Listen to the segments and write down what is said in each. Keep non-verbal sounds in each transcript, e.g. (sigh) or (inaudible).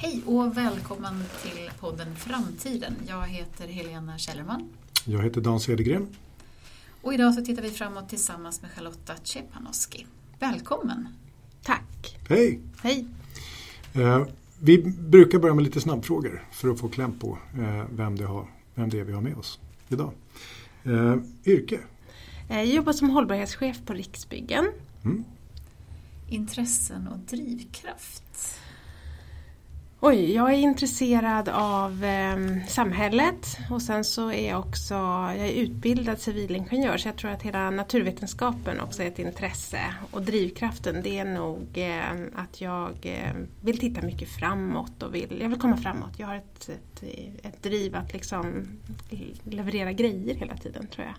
Hej och välkommen till podden Framtiden. Jag heter Helena Källerman. Jag heter Dan Cedergren. Och idag så tittar vi framåt tillsammans med Charlotta Czepanoski. Välkommen! Tack! Hej! Hej! Eh, vi brukar börja med lite snabbfrågor för att få kläm på eh, vem, det har, vem det är vi har med oss idag. Eh, yrke? Jag jobbar som hållbarhetschef på Riksbyggen. Mm. Intressen och drivkraft? Oj, jag är intresserad av eh, samhället och sen så är jag också jag är utbildad civilingenjör så jag tror att hela naturvetenskapen också är ett intresse. Och drivkraften det är nog eh, att jag eh, vill titta mycket framåt och vill, jag vill komma framåt. Jag har ett, ett, ett driv att liksom leverera grejer hela tiden tror jag.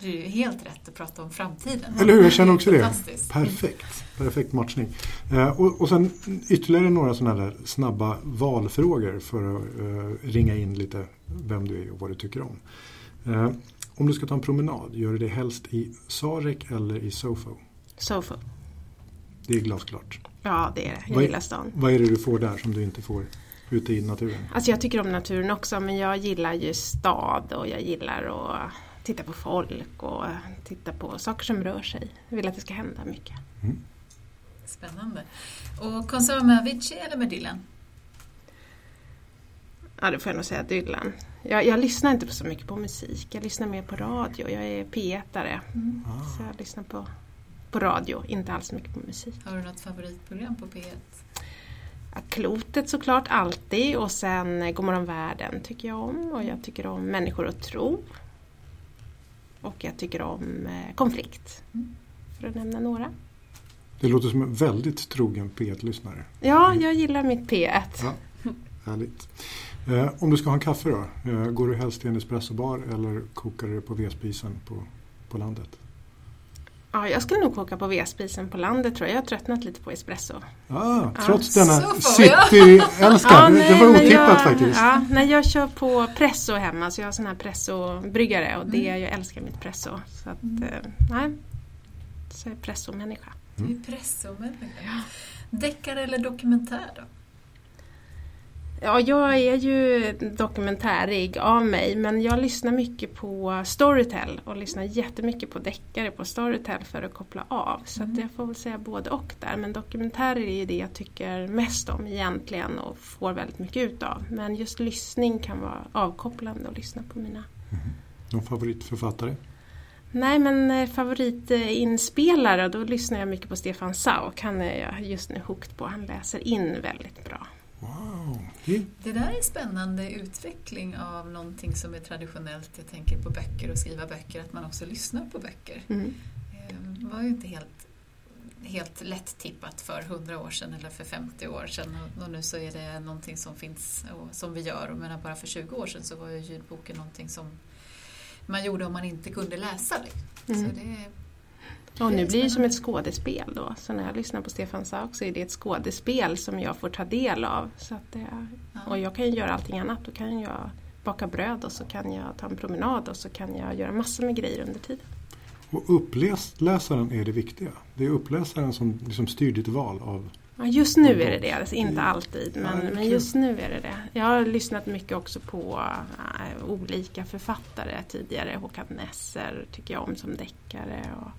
Det är ju helt rätt att prata om framtiden. Eller hur, jag känner också det. Perfekt, perfekt matchning. Eh, och, och sen ytterligare några sådana där snabba valfrågor för att eh, ringa in lite vem du är och vad du tycker om. Eh, om du ska ta en promenad, gör du det helst i Sarek eller i Sofo? Sofo. Det är glasklart. Ja, det är det. Jag Vad gillar stan. Vad är det du får där som du inte får ute i naturen? Alltså jag tycker om naturen också men jag gillar ju stad och jag gillar att titta på folk och titta på saker som rör sig. Jag vill att det ska hända mycket. Spännande. Och konsert med Avicii eller med Dylan? Ja, det får jag nog säga Dylan. Jag, jag lyssnar inte på så mycket på musik. Jag lyssnar mer på radio. Jag är P1-are. Så jag lyssnar på, på radio, inte alls så mycket på musik. Har du något favoritprogram på P1? Ja, klotet såklart, alltid. Och sen eh, Godmorgon världen tycker jag om. Och jag tycker om Människor och tro. Och jag tycker om eh, konflikt. Mm. För att nämna några. Det låter som en väldigt trogen P1-lyssnare. Ja, jag gillar mitt P1. Ja, härligt. Eh, om du ska ha en kaffe då? Eh, går du helst till en espressobar eller kokar du det på vedspisen på, på landet? Ja, jag skulle nog koka på vedspisen på landet tror jag. Jag har tröttnat lite på espresso. Ah, Ja, trots så denna city-älskare. det nej, var men otippat jag, faktiskt. Ja, nej, jag kör på presso hemma så jag har sån här presso-bryggare och det, jag älskar mitt presso. Så att, eh, nej, så är jag presso-människa. Du är pressomänniska. Deckare eller dokumentär då? Ja, jag är ju dokumentärig av mig men jag lyssnar mycket på Storytel och lyssnar jättemycket på deckare på Storytel för att koppla av. Så att jag får väl säga både och där. Men dokumentärer är ju det jag tycker mest om egentligen och får väldigt mycket utav. Men just lyssning kan vara avkopplande att lyssna på mina. Någon favoritförfattare? Nej men eh, favoritinspelare, då lyssnar jag mycket på Stefan Sauk. Han är jag just nu hooked på. Han läser in väldigt bra. Wow. Det, Det där är en spännande utveckling av någonting som är traditionellt. Jag tänker på böcker och skriva böcker, att man också lyssnar på böcker. Mm. Eh, Det var ju inte helt, helt lätt tippat för 100 år sedan eller för 50 år sedan och, nu så är det någonting som finns och som vi gör. Och menar, bara för 20 år sedan så var ju ljudboken någonting som man gjorde om man inte kunde läsa. Liksom. Mm. Så det, Och nu blir det som ett skådespel då. Så när jag lyssnar på Stefan Sauk så är det ett skådespel som jag får ta del av. Så att det, ja. och jag kan ju göra allting annat. Då kan jag baka bröd och så kan jag ta en promenad och så kan jag göra massor med grejer under tiden. och uppläsaren är det viktiga. Det är uppläsaren som liksom styr ditt val av... Ja, just nu är det det, alltså inte alltid Ja, men, är men just nu är det det. Jag har lyssnat mycket också på äh, olika författare tidigare. Håkan Nesser tycker jag om som deckare. Och,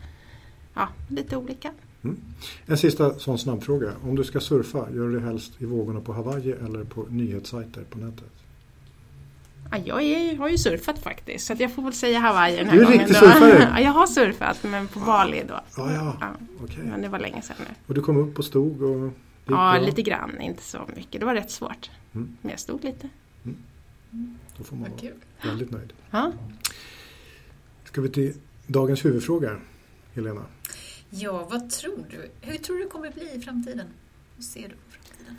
ja, lite olika. En sista sån snabbfråga. Om du ska surfa, gör du det helst i vågorna på Hawaii eller på nyhetssajter på nätet? Ja, jag är, har ju surfat faktiskt så att jag får väl säga Hawaii den här Du är gången. riktig surfare. (laughs) Ja, jag har surfat men på Bali då. Ja, ja. Ja, Okej. men det var länge sedan nu. Och du kom upp och stod och... Ja, bra? lite grann, inte så mycket. Det var rätt svårt. Mm. Men jag stod lite. Då får man vara väldigt nöjd. Ja. Ska vi till dagens huvudfråga, Helena? Ja, vad tror du? Hur tror du det kommer bli i framtiden? Hur ser du på framtiden?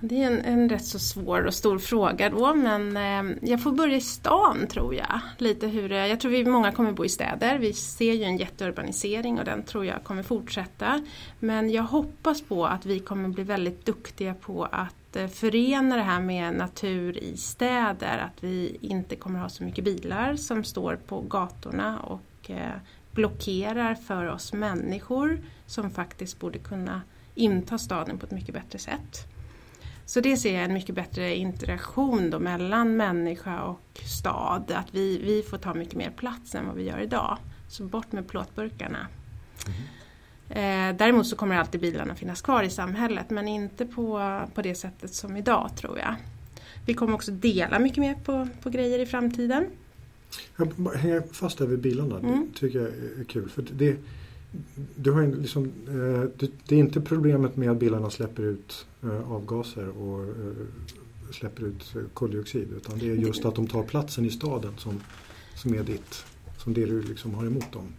Det är en, en rätt så svår och stor fråga då men eh, jag får börja i stan tror jag. Lite hur, jag tror vi många kommer bo i städer. Vi ser ju en jätteurbanisering och den tror jag kommer fortsätta. Men jag hoppas på att vi kommer bli väldigt duktiga på att eh, förena det här med natur i städer. Att vi inte kommer ha så mycket bilar som står på gatorna och eh, blockerar för oss människor som faktiskt borde kunna inta staden på ett mycket bättre sätt. Så det ser jag en mycket bättre interaktion då mellan människa och stad. Att vi, vi får ta mycket mer plats än vad vi gör idag. Så bort med plåtburkarna. Mm. Eh, däremot så kommer alltid bilarna finnas kvar i samhället men inte på, på det sättet som idag tror jag. Vi kommer också dela mycket mer på, på grejer i framtiden. Jag hänger fast över bilarna, mm. det tycker jag är kul. För det, du har liksom, eh, det är inte problemet med att bilarna släpper ut eh, avgaser och eh, släpper ut koldioxid utan det är just att de tar platsen i staden som, som är ditt, som det du liksom har emot dem.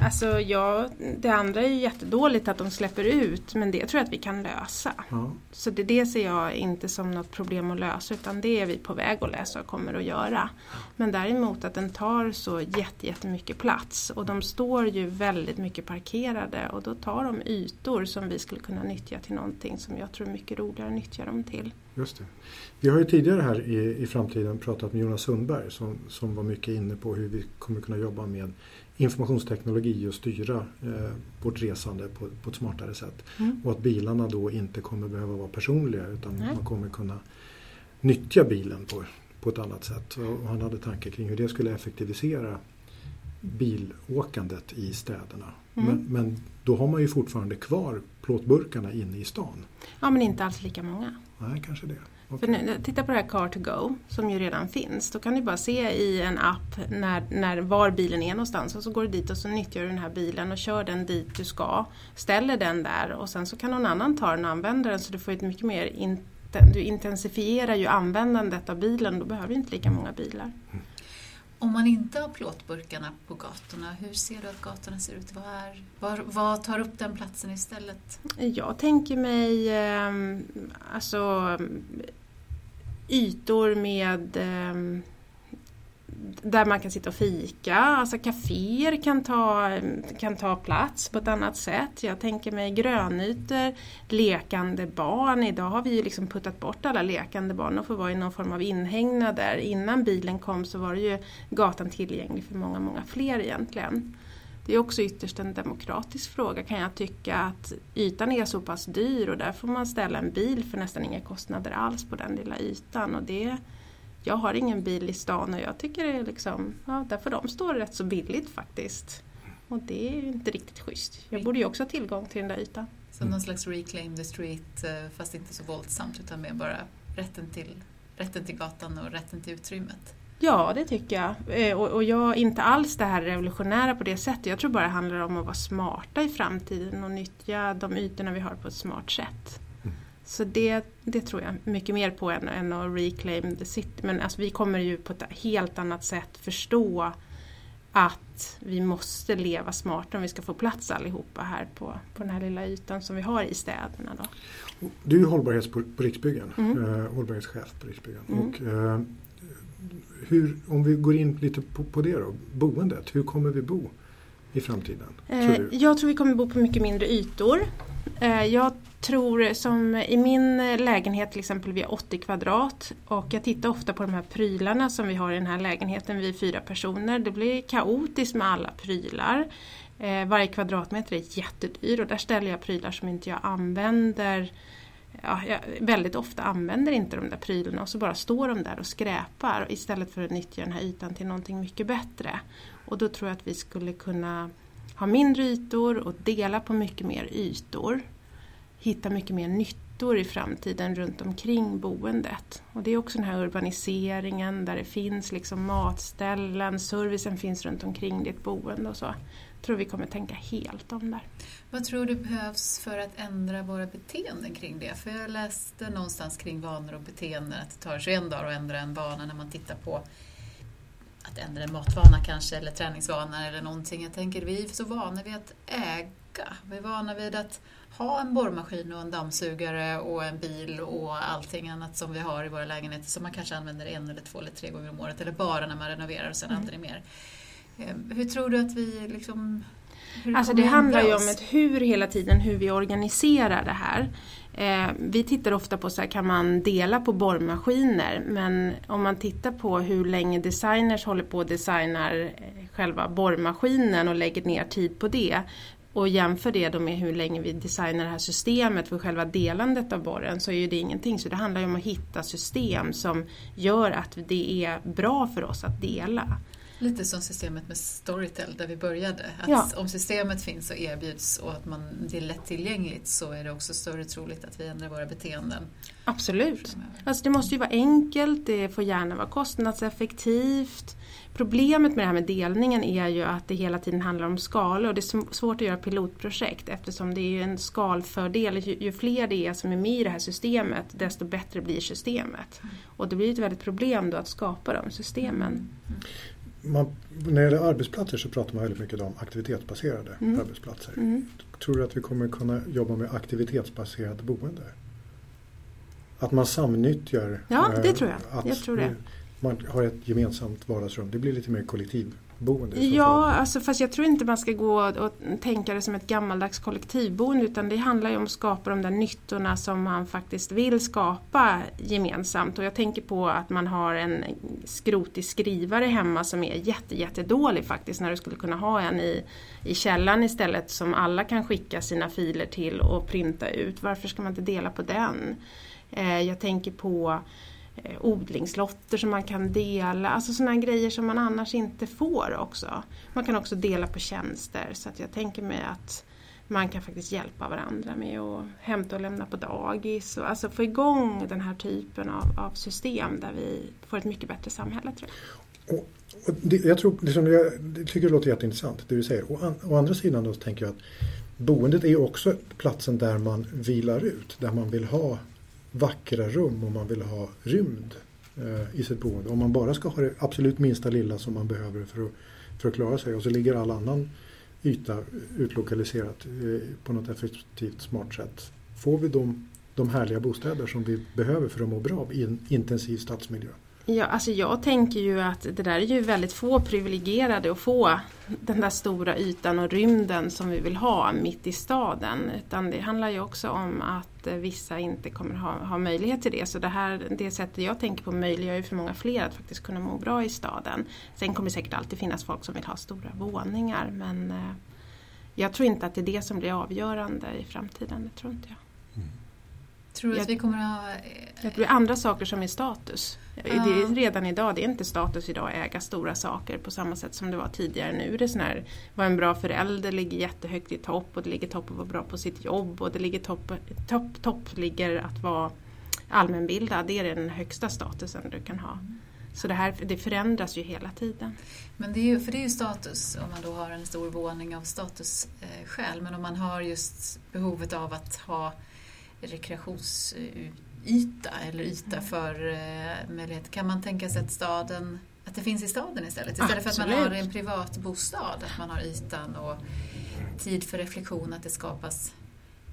Alltså, ja, det andra är ju jättedåligt att de släpper ut men det tror jag att vi kan lösa. Ja. Så det, det ser jag inte som något problem att lösa utan det är vi på väg att lösa och kommer att göra. Men däremot att den tar så jättemycket plats och de står ju väldigt mycket parkerade och då tar de ytor som vi skulle kunna nyttja till någonting som jag tror är mycket roligare att nyttja dem till. Just det. Vi har ju tidigare här i, i framtiden pratat med Jonas Sundberg som, som var mycket inne på hur vi kommer kunna jobba med informationsteknologi och styra eh, vårt resande på, på ett smartare sätt. Mm. Och att bilarna då inte kommer behöva vara personliga utan mm. man kommer kunna nyttja bilen på, på ett annat sätt. Och han hade tankar kring hur det skulle effektivisera bilåkandet i städerna. Mm. Men, men, då har man ju fortfarande kvar plåtburkarna inne i stan. Ja men inte alls lika många. Nej, kanske det. Okay. För nu, titta på det här Car2Go som ju redan finns. Då kan du bara se i en app när, när, var bilen är någonstans och så går du dit och så nyttjar du den här bilen och kör den dit du ska. Ställer den där och sen så kan någon annan ta den och använda den så du får ett mycket mer in, du intensifierar ju användandet av bilen. Då behöver du inte lika många bilar. Mm. Om man inte har plåtburkarna på gatorna, hur ser du att gatorna ser ut? Vad, är, vad, vad tar upp den platsen istället? Jag tänker mig eh, alltså ytor med eh, där man kan sitta och fika, alltså kaféer kan ta, kan ta plats på ett annat sätt. Jag tänker mig grönytor, lekande barn. Idag har vi ju liksom puttat bort alla lekande barn och får vara i någon form av inhägnader. Innan bilen kom så var det ju gatan tillgänglig för många, många fler egentligen. Det är också ytterst en demokratisk fråga kan jag tycka att ytan är så pass dyr och där får man ställa en bil för nästan inga kostnader alls på den lilla ytan. Och det, jag har ingen bil i stan och jag tycker det är liksom, ja, där får de stå rätt så billigt faktiskt. Och det är ju inte riktigt schysst. Jag borde ju också ha tillgång till den där ytan. Så någon slags reclaim the street eh, fast inte så våldsamt utan mer bara rätten till, rätten till gatan och rätten till utrymmet? Ja, det tycker jag. Eh, och, och jag inte alls det här revolutionära på det sättet. Jag tror bara det handlar om att vara smarta i framtiden och nyttja de ytorna vi har på ett smart sätt. Mm. Så det, det tror jag mycket mer på än, än att reclaim the city. Men alltså, vi kommer ju på ett helt annat sätt förstå att vi måste leva smartare om vi ska få plats allihopa här på, på den här lilla ytan som vi har i städerna. Då. Du är hållbarhets på, på Riksbyggen, mm. eh, hållbarhetschef på Riksbyggen. Mm. Och, eh, hur, om vi går in lite på, på det då, boendet. Hur kommer vi bo i framtiden? Eh, tror jag tror vi kommer bo på mycket mindre ytor. Eh, jag tror som i min lägenhet till exempel, vi har 80 kvadrat och jag tittar ofta på de här prylarna som vi har i den här lägenheten, vi är fyra personer. Det blir kaotiskt med alla prylar. Eh, varje kvadratmeter är jättedyr och där ställer jag prylar som inte jag använder ja, jag väldigt ofta använder inte de där prylarna och så bara står de där och skräpar istället för att nyttja den här ytan till någonting mycket bättre. Och då tror jag att vi skulle kunna ha mindre ytor och dela på mycket mer ytor. Hitta mycket mer nytta ytor i framtiden runt omkring boendet. Och det är också den här urbaniseringen där det finns liksom matställen, servicen finns runt omkring ditt boende och så Jag tror vi kommer tänka helt om där. Vad tror du behövs för att ändra våra beteenden kring det? För jag läste någonstans kring vanor och beteenden att det tar 21 dagar att ändra en vana när man tittar på att ändra en matvana kanske eller träningsvana eller någonting. Jag tänker vi är så vana vid att äga. Vi är vana vid att ha en borrmaskin och en dammsugare och en bil och allting annat som vi har i våra lägenheter som man kanske använder en eller två eller tre gånger om året eller bara när man renoverar och sen mm. aldrig mer. Eh, hur tror du att vi liksom... Alltså det handlar ju om ett hur hela tiden, hur vi organiserar det här. Eh, vi tittar ofta på så här, kan man dela på borrmaskiner men om man tittar på hur länge designers håller på och designar eh, själva borrmaskinen och lägger ner tid på det och jämför det då med hur länge vi designar det här systemet för själva delandet av borren så är ju det ingenting. Så det handlar ju om att hitta system som gör att det är bra för oss att dela. Lite som systemet med Storytel där vi började. Att Ja. Om systemet finns och erbjuds och att man, det är lättillgängligt så är det också större troligt att vi ändrar våra beteenden Absolut. Alltså det måste ju vara enkelt, det får gärna vara kostnadseffektivt. Problemet med det här med delningen är ju att det hela tiden handlar om skalor och det är sv- svårt att göra pilotprojekt eftersom det är en skalfördel. Ju, ju fler det är som är med i det här systemet desto bättre blir systemet. Och det blir ett väldigt problem då att skapa de systemen. Man, när det gäller arbetsplatser så pratar man väldigt mycket om aktivitetsbaserade Mm. arbetsplatser. Mm. Tror du att vi kommer kunna jobba med aktivitetsbaserat boende? Att man samnyttjar. Ja, det eh, tror jag. Att Jag tror det. Man har ett gemensamt vardagsrum. Det blir lite mer kollektivboende. Så Ja, alltså, fast jag tror inte man ska gå och tänka det som ett gammaldags kollektivboende utan det handlar ju om att skapa de där nyttorna som man faktiskt vill skapa gemensamt. Och jag tänker på att man har en skrotig skrivare hemma som är jätte, jättedålig faktiskt när du skulle kunna ha en i, i källaren istället som alla kan skicka sina filer till och printa ut. Varför ska man inte dela på den? Eh, jag tänker på eh, odlingslotter som man kan dela, alltså sådana grejer som man annars inte får också. Man kan också dela på tjänster så att jag tänker mig att man kan faktiskt hjälpa varandra med att hämta och lämna på dagis och alltså få igång den här typen av, av system där vi får ett mycket bättre samhälle tror jag. Och det, jag, tror, liksom, jag tycker det låter jätteintressant det du säger. Å, an, å andra sidan då så tänker jag att boendet är också platsen där man vilar ut. Där man vill ha vackra rum om man vill ha rymd eh, i sitt boende. Om man bara ska ha det absolut minsta lilla som man behöver för att, för att klara sig och så ligger all annan yta utlokaliserat eh, på något effektivt smart sätt. Får vi de, de härliga bostäder som vi behöver för att må bra i en intensiv stadsmiljö? Ja, alltså jag tänker ju att det där är ju väldigt få privilegierade att få den där stora ytan och rymden som vi vill ha mitt i staden. Utan det handlar ju också om att vissa inte kommer ha, ha möjlighet till det. Så det här, det sättet jag tänker på möjliggör ju för många fler att faktiskt kunna må bra i staden. Sen kommer det säkert alltid finnas folk som vill ha stora våningar men eh, jag tror inte att det är det som blir avgörande i framtiden. Det tror inte jag. Mm. Tror du att Jag- vi kommer att ha... eh, Det blir andra saker som är status. Det Ja. är redan idag, det är inte status idag att äga stora saker på samma sätt som det var tidigare. Nu är det här, vara en bra förälder ligger jättehögt i topp och det ligger topp att vara bra på sitt jobb och det ligger topp, topp, topp ligger att vara allmänbildad. Det är den högsta statusen du kan ha. Så det här det förändras ju hela tiden. Men det är ju, för det är ju status om man då har en stor våning av statusskäl. Men om man har just behovet av att ha rekreationsyta eller yta för eh, möjlighet. Kan man tänka sig att staden att det finns i staden istället? Istället för att man Absolut. har en privat bostad, att man har ytan och tid för reflektion, att det skapas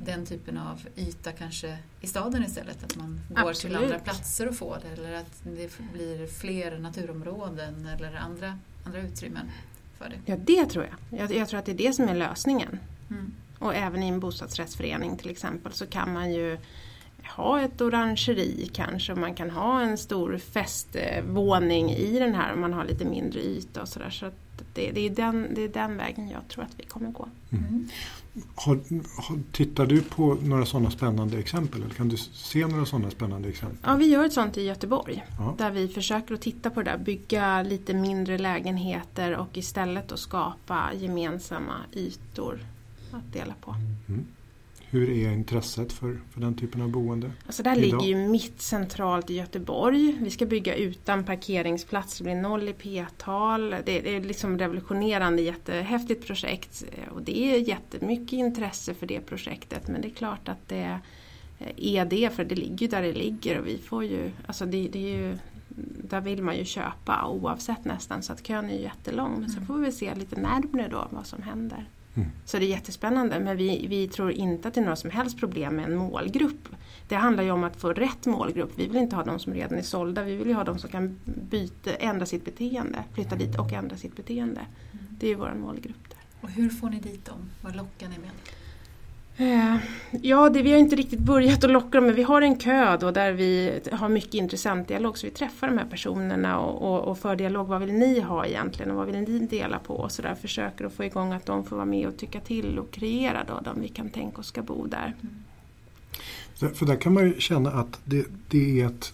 den typen av yta kanske i staden istället. Att man går till Absolut. andra platser och får det eller att det blir fler naturområden eller andra, andra utrymmen för det. Ja, det tror jag. jag. Jag tror att det är det som är lösningen. Mm. Och även i en bostadsrättsförening till exempel så kan man ju ha ett orangeri kanske och man kan ha en stor festvåning i den här om man har lite mindre yta och sådär. Så att det, det, är den, det är den vägen jag tror att vi kommer gå. Mm. Har, har, tittar du på några sådana spännande exempel? Eller kan du se några sådana spännande exempel? Ja, vi gör ett sånt i Göteborg Ja. där vi försöker att titta på det där, bygga lite mindre lägenheter och istället då skapa gemensamma ytor att dela på. Mm. Hur är intresset för, för den typen av boende? Alltså det här Idag? ligger ju mitt centralt i Göteborg. Vi ska bygga utan parkeringsplatser, det blir noll i p-tal. Det, det är liksom revolutionerande, jättehäftigt projekt. Och det är jättemycket intresse för det projektet men det är klart att det är det för det ligger ju där det ligger och vi får ju, alltså det, det är ju där vill man ju köpa oavsett nästan så att kön är ju jättelång. Men sen får vi se lite närmare då vad som händer. Mm. Så det är jättespännande men vi, vi tror inte att det är några som helst problem med en målgrupp. Det handlar ju om att få rätt målgrupp. Vi vill inte ha de som redan är sålda. Vi vill ju ha de som kan byta, ändra sitt beteende. Flytta dit och ändra sitt beteende. Det är ju vår målgrupp där. Och hur får ni dit dem? Vad lockar ni med? Eh, ja, det, vi har inte riktigt börjat att locka dem men vi har en kö då där vi har mycket intressant dialog så vi träffar de här personerna och, och, och för dialog. Vad vill ni ha egentligen och vad vill ni dela på? Och så där försöker att få igång att de får vara med och tycka till och kreera då de vi kan tänka oss ska bo där. Mm. För där kan man ju känna att det, det är ett,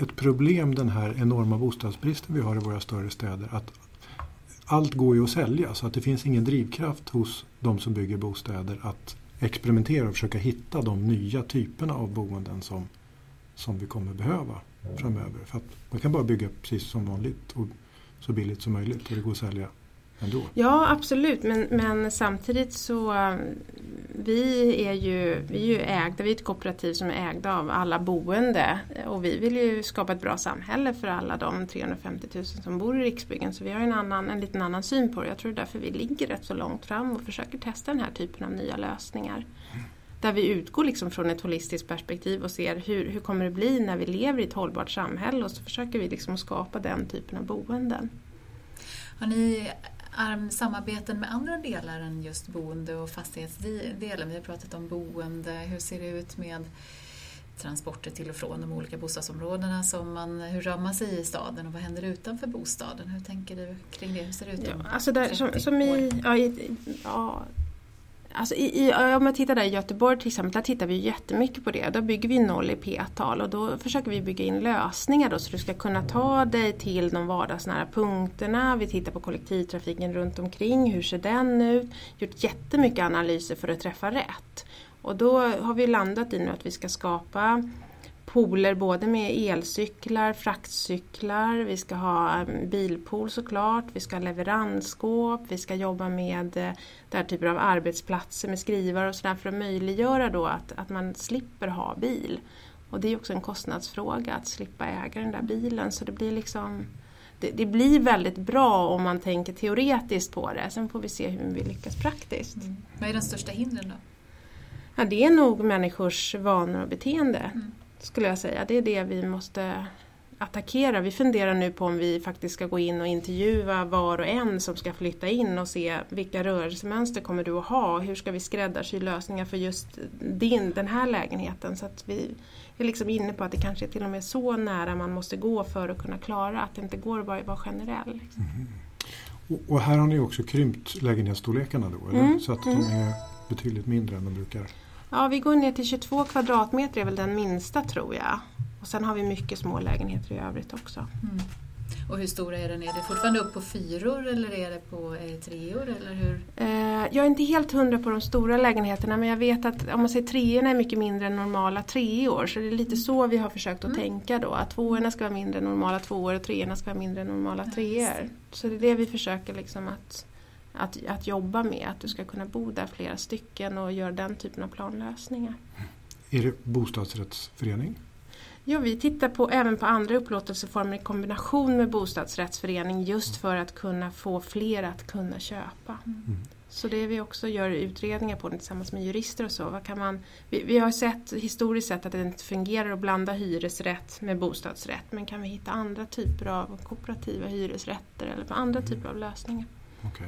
ett problem den här enorma bostadsbristen vi har i våra större städer. Att allt går ju att sälja så att det finns ingen drivkraft hos de som bygger bostäder att experimentera och försöka hitta de nya typerna av boenden som, som vi kommer behöva framöver. För man kan bara bygga precis som vanligt och så billigt som möjligt och det går att sälja ändå. Ja absolut men, men samtidigt så vi är ju, vi är ju ägda, vi är ett kooperativ som är ägda av alla boende och vi vill ju skapa ett bra samhälle för alla de 350 000 som bor i Riksbyggen så vi har en, annan, en liten annan syn på det. Jag tror det är därför vi ligger rätt så långt fram och försöker testa den här typen av nya lösningar. Där vi utgår liksom från ett holistiskt perspektiv och ser hur, hur kommer det bli när vi lever i ett hållbart samhälle och så försöker vi liksom skapa den typen av boenden. Har ni samarbeten med andra delar än just boende och fastighetsdelen? Vi har pratat om boende, hur ser det ut med transporter till och från de olika bostadsområdena som man, hur rör man sig i staden och vad händer utanför bostaden? Hur tänker du kring det? Hur ser det ut ja, alltså där, som, som i, ja, i, ja, Alltså i, i, om man tittar där i Göteborg till exempel, där tittar vi jättemycket på det. Där bygger vi noll i p-tal och då försöker vi bygga in lösningar då, så du ska kunna ta dig till de vardagsnära punkterna. Vi tittar på kollektivtrafiken runt omkring, hur ser den ut? Gjort jättemycket analyser för att träffa rätt. Och då har vi landat i nu att vi ska skapa pooler både med elcyklar, fraktcyklar, vi ska ha bilpool såklart, vi ska ha leveransskåp, vi ska jobba med eh, den här typen av arbetsplatser med skrivare och sådär för att möjliggöra då att, att man slipper ha bil. Och det är också en kostnadsfråga att slippa äga den där bilen så det blir liksom det, det, blir väldigt bra om man tänker teoretiskt på det. Sen får vi se hur vi lyckas praktiskt. Mm. Vad är den största hindren då? Ja, det är nog människors vanor och beteende. Mm skulle jag säga. Det är det vi måste attackera. Vi funderar nu på om vi faktiskt ska gå in och intervjua var och en som ska flytta in och se vilka rörelsemönster kommer du att ha? Hur ska vi skräddarsy lösningar för just din, den här lägenheten? Så att vi är liksom inne på att det kanske är till och med så nära man måste gå för att kunna klara att det inte går att vara generell. Liksom. Mm. Och, och, här har ni också krympt lägenhetsstorlekarna då, eller? Mm. så att mm. de är betydligt mindre än de brukar Ja, vi går ner till 22 kvadratmeter är väl den minsta tror jag. Och sen har vi mycket små lägenheter i övrigt också. Mm. Och hur stora är den? Är det fortfarande upp på fyror eller är det på är treor? Eller hur? Eh, jag är inte helt hundra på de stora lägenheterna men jag vet att om man säger treorna är mycket mindre än normala treor så det är lite så vi har försökt att mm. tänka då. Att tvåorna ska vara mindre än normala tvåor och treorna ska vara mindre än normala treor. Så det är det vi försöker liksom att att, att jobba med. Att du ska kunna bo där flera stycken och göra den typen av planlösningar. Är det bostadsrättsförening? Ja, vi tittar på, även på andra upplåtelseformer i kombination med bostadsrättsförening just för att kunna få fler att kunna köpa. Mm. Så det vi också gör utredningar på tillsammans med jurister och så. Vad kan man, vi, vi, har sett historiskt sett att det inte fungerar att blanda hyresrätt med bostadsrätt men kan vi hitta andra typer av kooperativa hyresrätter eller andra typer av lösningar. Okay.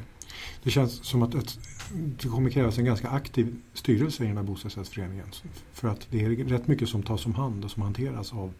Det känns som att ett, det kommer krävas en ganska aktiv styrelse i den här bostadsrättsföreningen. För att det är rätt mycket som tas om hand och som hanteras av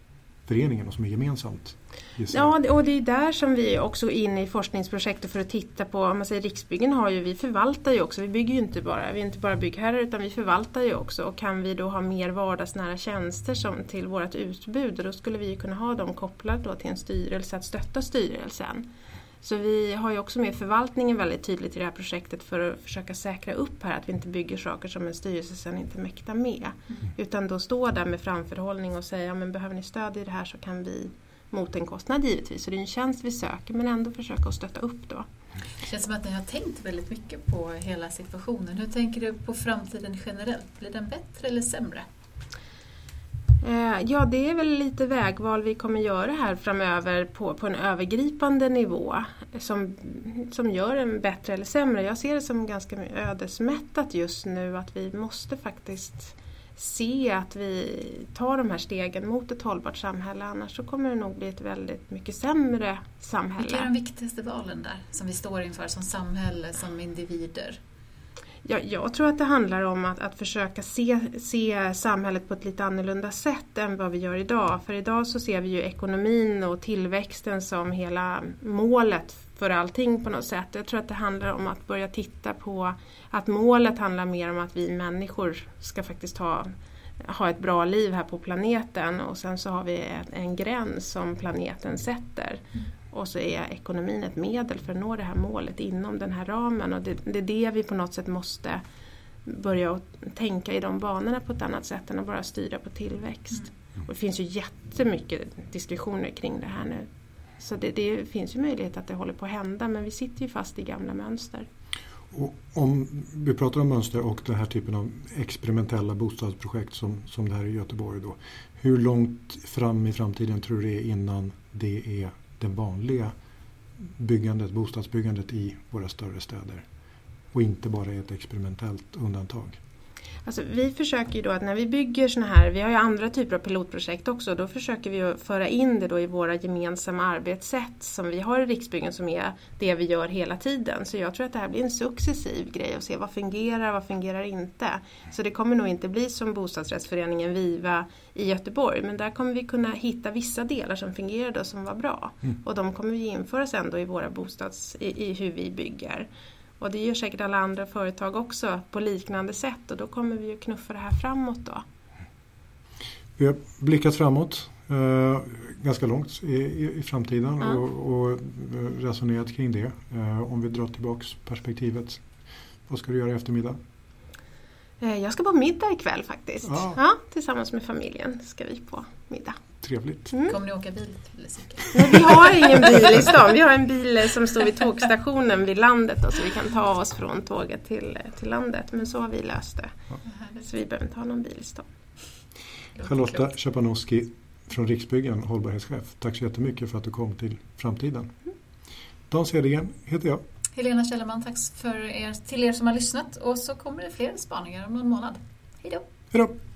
föreningen och som är gemensamt. Ja, och det är där som vi också är inne i forskningsprojektet för att titta på, om man säger Riksbyggen har ju, vi förvaltar ju också, vi bygger ju inte bara, vi är inte bara byggherrar utan vi förvaltar ju också och kan vi då ha mer vardagsnära tjänster som till vårt utbud då skulle vi kunna ha dem kopplade då till en styrelse, att stötta styrelsen. Så vi har ju också med förvaltningen väldigt tydligt i det här projektet för att försöka säkra upp här att vi inte bygger saker som en styrelse sen inte mäktar med. Mm. Utan då stå där med framförhållning och säga, ja, men behöver ni stöd i det här så kan vi mot en kostnad givetvis. Så det är en tjänst vi söker men ändå försöka att stötta upp då. Det känns som att ni har tänkt väldigt mycket på hela situationen. Hur tänker du på framtiden generellt? Blir den bättre eller sämre? Eh, ja, det är väl lite vägval vi kommer göra här framöver på, på en övergripande nivå som, som gör en bättre eller sämre. Jag ser det som ganska ödesmättat just nu att vi måste faktiskt se att vi tar de här stegen mot ett hållbart samhälle annars så kommer det nog bli ett väldigt mycket sämre samhälle. Vilka är de viktigaste valen där som vi står inför som samhälle, som individer? Jag, jag tror att det handlar om att, att försöka se, se samhället på ett lite annorlunda sätt än vad vi gör idag. För idag så ser vi ju ekonomin och tillväxten som hela målet för allting på något sätt. Jag tror att det handlar om att börja titta på att målet handlar mer om att vi människor ska faktiskt ha ha ett bra liv här på planeten och sen så har vi en gräns som planeten sätter. Och så är ekonomin ett medel för att nå det här målet inom den här ramen och det, det är det vi på något sätt måste börja tänka i de banorna på ett annat sätt än att bara styra på tillväxt. Mm. Och det finns ju jättemycket diskussioner kring det här nu. Så det, det, finns ju möjlighet att det håller på att hända men vi sitter ju fast i gamla mönster. Och om vi pratar om mönster och den här typen av experimentella bostadsprojekt som, som det här i Göteborg. Då, hur långt fram i framtiden tror du det är innan det är det vanliga byggandet, bostadsbyggandet i våra större städer? Och inte bara är ett experimentellt undantag? Alltså, vi försöker ju då att när vi bygger sådana här, vi har ju andra typer av pilotprojekt också, då försöker vi att föra in det då i våra gemensamma arbetssätt som vi har i Riksbyggen som är det vi gör hela tiden. Så jag tror att det här blir en successiv grej att se vad fungerar, vad fungerar inte. Så det kommer nog inte bli som bostadsrättsföreningen Viva i Göteborg, men där kommer vi kunna hitta vissa delar som fungerade och som var bra. Mm. Och de kommer vi införa sen då i våra bostads, i, i hur vi bygger. Och det gör säkert alla andra företag också på liknande sätt och då kommer vi att knuffa det här framåt då. Vi har blickat framåt eh, ganska långt i, i, i framtiden ja. och, och, resonerat kring det. Eh, om vi drar tillbaks perspektivet. Vad ska du göra i eftermiddag? Eh, jag ska på middag ikväll faktiskt. Ja. ja. tillsammans med familjen ska vi på middag. Trevligt. Mm. Kommer ni åka bil till Sika? Nej, vi har ingen bil i stan. Vi har en bil som står vid tågstationen vid landet då, så vi kan ta oss från tåget till, till landet. Men så har vi löst det. Ja. Så vi behöver inte ha någon bil i stan. Charlotta Czapanowski från Riksbyggen, hållbarhetschef. Tack så jättemycket för att du kom till Framtiden. Mm. Dan Cedergren heter jag. Helena Källerman, tack för er, till er som har lyssnat. Och så kommer det fler spaningar om någon månad. Hej då! Hej då!